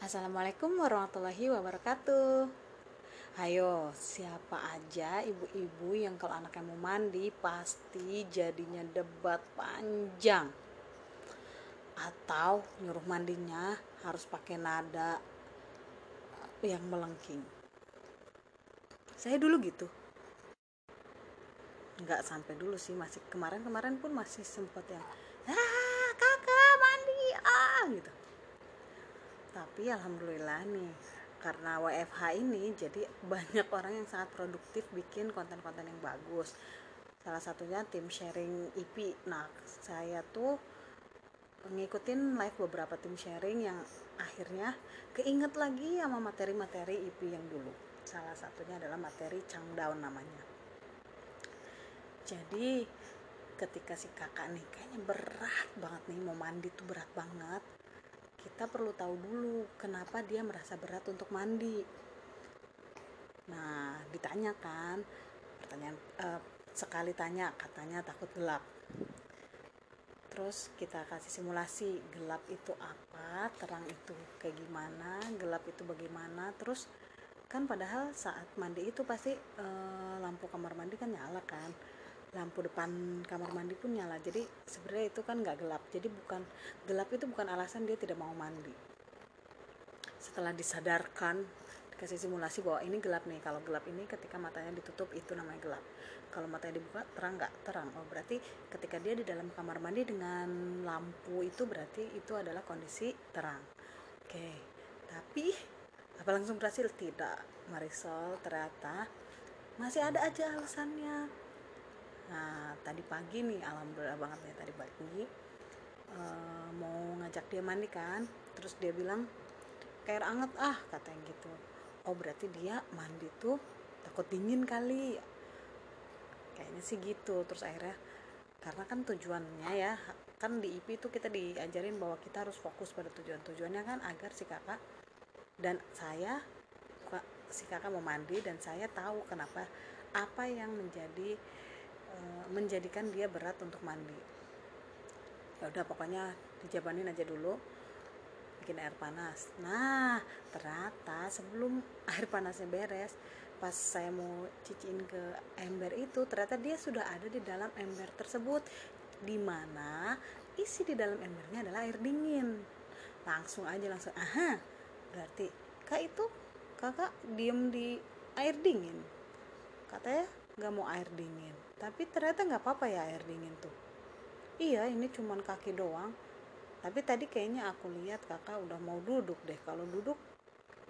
Assalamualaikum warahmatullahi wabarakatuh. Ayo, siapa aja ibu-ibu yang kalau anaknya mau mandi pasti jadinya debat panjang. Atau nyuruh mandinya harus pakai nada yang melengking. Saya dulu gitu. Nggak sampai dulu sih, masih kemarin-kemarin pun masih sempat yang Ah, kakak mandi, ah gitu tapi alhamdulillah nih karena WFH ini jadi banyak orang yang sangat produktif bikin konten-konten yang bagus. Salah satunya tim sharing IP nah saya tuh ngikutin live beberapa tim sharing yang akhirnya keinget lagi sama materi-materi IP yang dulu. Salah satunya adalah materi Changdown namanya. Jadi ketika si kakak nih kayaknya berat banget nih mau mandi tuh berat banget kita perlu tahu dulu kenapa dia merasa berat untuk mandi. Nah, ditanyakan pertanyaan eh, sekali tanya katanya takut gelap. Terus kita kasih simulasi gelap itu apa, terang itu kayak gimana, gelap itu bagaimana. Terus kan padahal saat mandi itu pasti eh, lampu kamar mandi kan nyala kan lampu depan kamar mandi pun nyala. Jadi sebenarnya itu kan nggak gelap. Jadi bukan gelap itu bukan alasan dia tidak mau mandi. Setelah disadarkan dikasih simulasi bahwa ini gelap nih. Kalau gelap ini ketika matanya ditutup itu namanya gelap. Kalau matanya dibuka terang nggak? Terang. Oh berarti ketika dia di dalam kamar mandi dengan lampu itu berarti itu adalah kondisi terang. Oke. Tapi apa langsung berhasil? Tidak. Marisol ternyata masih ada aja alasannya nah tadi pagi nih alhamdulillah banget ya tadi pagi uh, mau ngajak dia mandi kan. Terus dia bilang kayak anget ah katanya gitu. Oh berarti dia mandi tuh takut dingin kali. Kayaknya sih gitu terus akhirnya karena kan tujuannya ya kan di IP itu kita diajarin bahwa kita harus fokus pada tujuan tujuannya kan agar si kakak dan saya si kakak mau mandi dan saya tahu kenapa apa yang menjadi menjadikan dia berat untuk mandi. Ya udah pokoknya dijabanin aja dulu bikin air panas. Nah ternyata sebelum air panasnya beres pas saya mau cicin ke ember itu ternyata dia sudah ada di dalam ember tersebut di mana isi di dalam embernya adalah air dingin. Langsung aja langsung aha berarti kak itu kakak diem di air dingin? Katanya nggak mau air dingin tapi ternyata nggak apa-apa ya air dingin tuh. Iya ini cuman kaki doang. Tapi tadi kayaknya aku lihat kakak udah mau duduk deh. Kalau duduk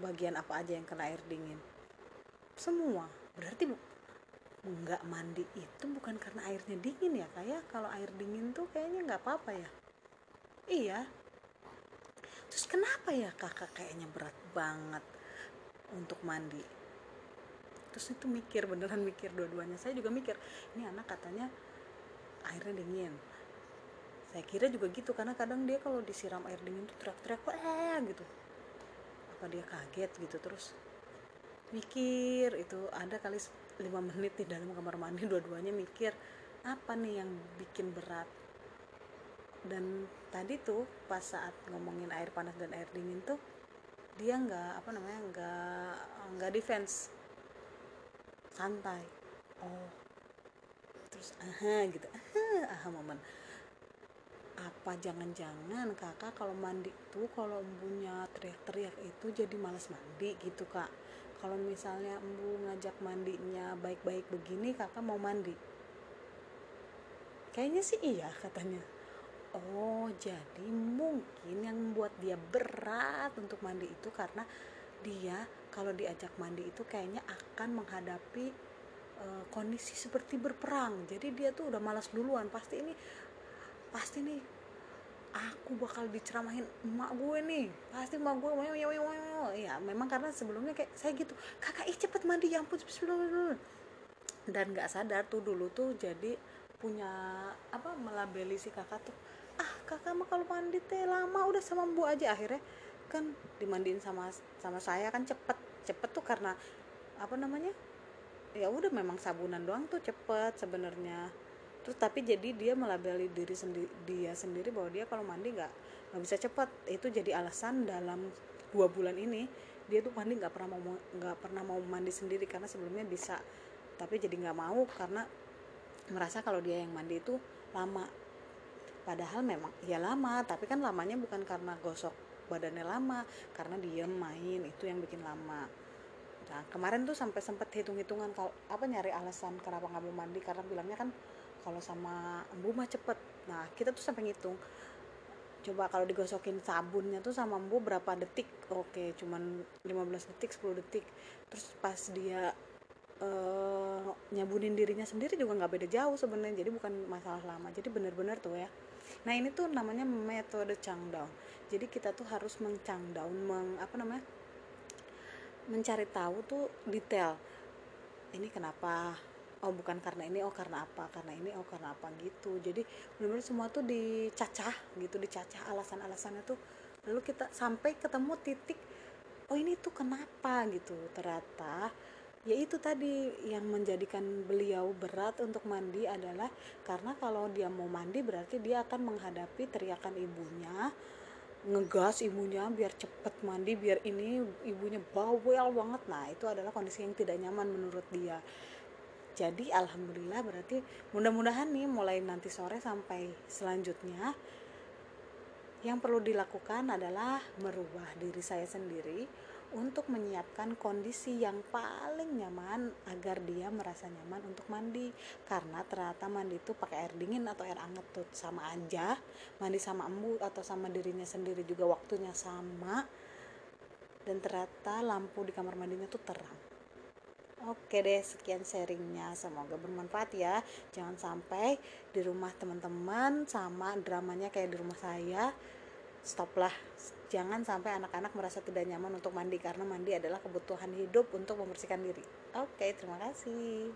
bagian apa aja yang kena air dingin? Semua. Berarti nggak mandi itu bukan karena airnya dingin ya kayak kalau air dingin tuh kayaknya nggak apa-apa ya? Iya. Terus kenapa ya kakak kayaknya berat banget untuk mandi terus itu mikir beneran mikir dua-duanya. Saya juga mikir ini anak katanya airnya dingin. Saya kira juga gitu karena kadang dia kalau disiram air dingin tuh teriak-teriak eh gitu. Apa dia kaget gitu terus mikir itu ada kali lima menit di dalam kamar mandi dua-duanya mikir apa nih yang bikin berat? Dan tadi tuh pas saat ngomongin air panas dan air dingin tuh dia nggak apa namanya nggak nggak defense santai. Oh. Terus aha gitu. Aha aha momen. Apa jangan-jangan kakak kalau mandi tuh kalau embunya teriak-teriak itu jadi malas mandi gitu kak? Kalau misalnya embu ngajak mandinya baik-baik begini kakak mau mandi? Kayaknya sih iya katanya. Oh jadi mungkin yang membuat dia berat untuk mandi itu karena dia kalau diajak mandi itu kayaknya akan menghadapi uh, kondisi seperti berperang. Jadi dia tuh udah malas duluan. Pasti ini pasti nih aku bakal diceramahin emak gue nih. Pasti emak gue ya memang karena sebelumnya kayak saya gitu kakak ih cepet mandi ya ampun dan nggak sadar tuh dulu tuh jadi punya apa melabeli si kakak tuh ah kakak mah kalau mandi teh lama udah sama bu aja. Akhirnya kan dimandiin sama sama saya kan cepet. Cepet tuh karena apa namanya ya udah memang sabunan doang tuh cepet sebenarnya. Terus tapi jadi dia melabeli diri sendiri dia sendiri bahwa dia kalau mandi nggak nggak bisa cepat itu jadi alasan dalam dua bulan ini dia tuh mandi nggak pernah mau nggak pernah mau mandi sendiri karena sebelumnya bisa. Tapi jadi nggak mau karena merasa kalau dia yang mandi itu lama. Padahal memang ya lama tapi kan lamanya bukan karena gosok badannya lama karena diem main itu yang bikin lama. Nah kemarin tuh sampai sempet hitung-hitungan kalau apa nyari alasan kenapa nggak mau mandi karena bilangnya kan kalau sama embu mah cepet. Nah kita tuh sampai ngitung. Coba kalau digosokin sabunnya tuh sama embu berapa detik? Oke cuman 15 detik 10 detik. Terus pas dia uh, nyabunin dirinya sendiri juga nggak beda jauh sebenarnya. Jadi bukan masalah lama. Jadi bener-bener tuh ya. Nah ini tuh namanya metode Changdown jadi kita tuh harus mengcangdown meng apa namanya mencari tahu tuh detail. Ini kenapa? Oh bukan karena ini oh karena apa? Karena ini oh karena apa? Gitu. Jadi benar-benar semua tuh dicacah gitu dicacah alasan-alasannya tuh. Lalu kita sampai ketemu titik oh ini tuh kenapa? Gitu. Ternyata ya itu tadi yang menjadikan beliau berat untuk mandi adalah karena kalau dia mau mandi berarti dia akan menghadapi teriakan ibunya ngegas ibunya biar cepet mandi biar ini ibunya bawel banget. Nah itu adalah kondisi yang tidak nyaman menurut dia. Jadi alhamdulillah berarti mudah-mudahan nih mulai nanti sore sampai selanjutnya yang perlu dilakukan adalah merubah diri saya sendiri untuk menyiapkan kondisi yang paling nyaman agar dia merasa nyaman untuk mandi karena ternyata mandi itu pakai air dingin atau air hangat tuh sama aja mandi sama embu atau sama dirinya sendiri juga waktunya sama dan ternyata lampu di kamar mandinya tuh terang Oke deh, sekian sharingnya. Semoga bermanfaat ya. Jangan sampai di rumah teman-teman sama dramanya kayak di rumah saya. Stoplah jangan sampai anak-anak merasa tidak nyaman untuk mandi karena mandi adalah kebutuhan hidup untuk membersihkan diri. Oke, terima kasih.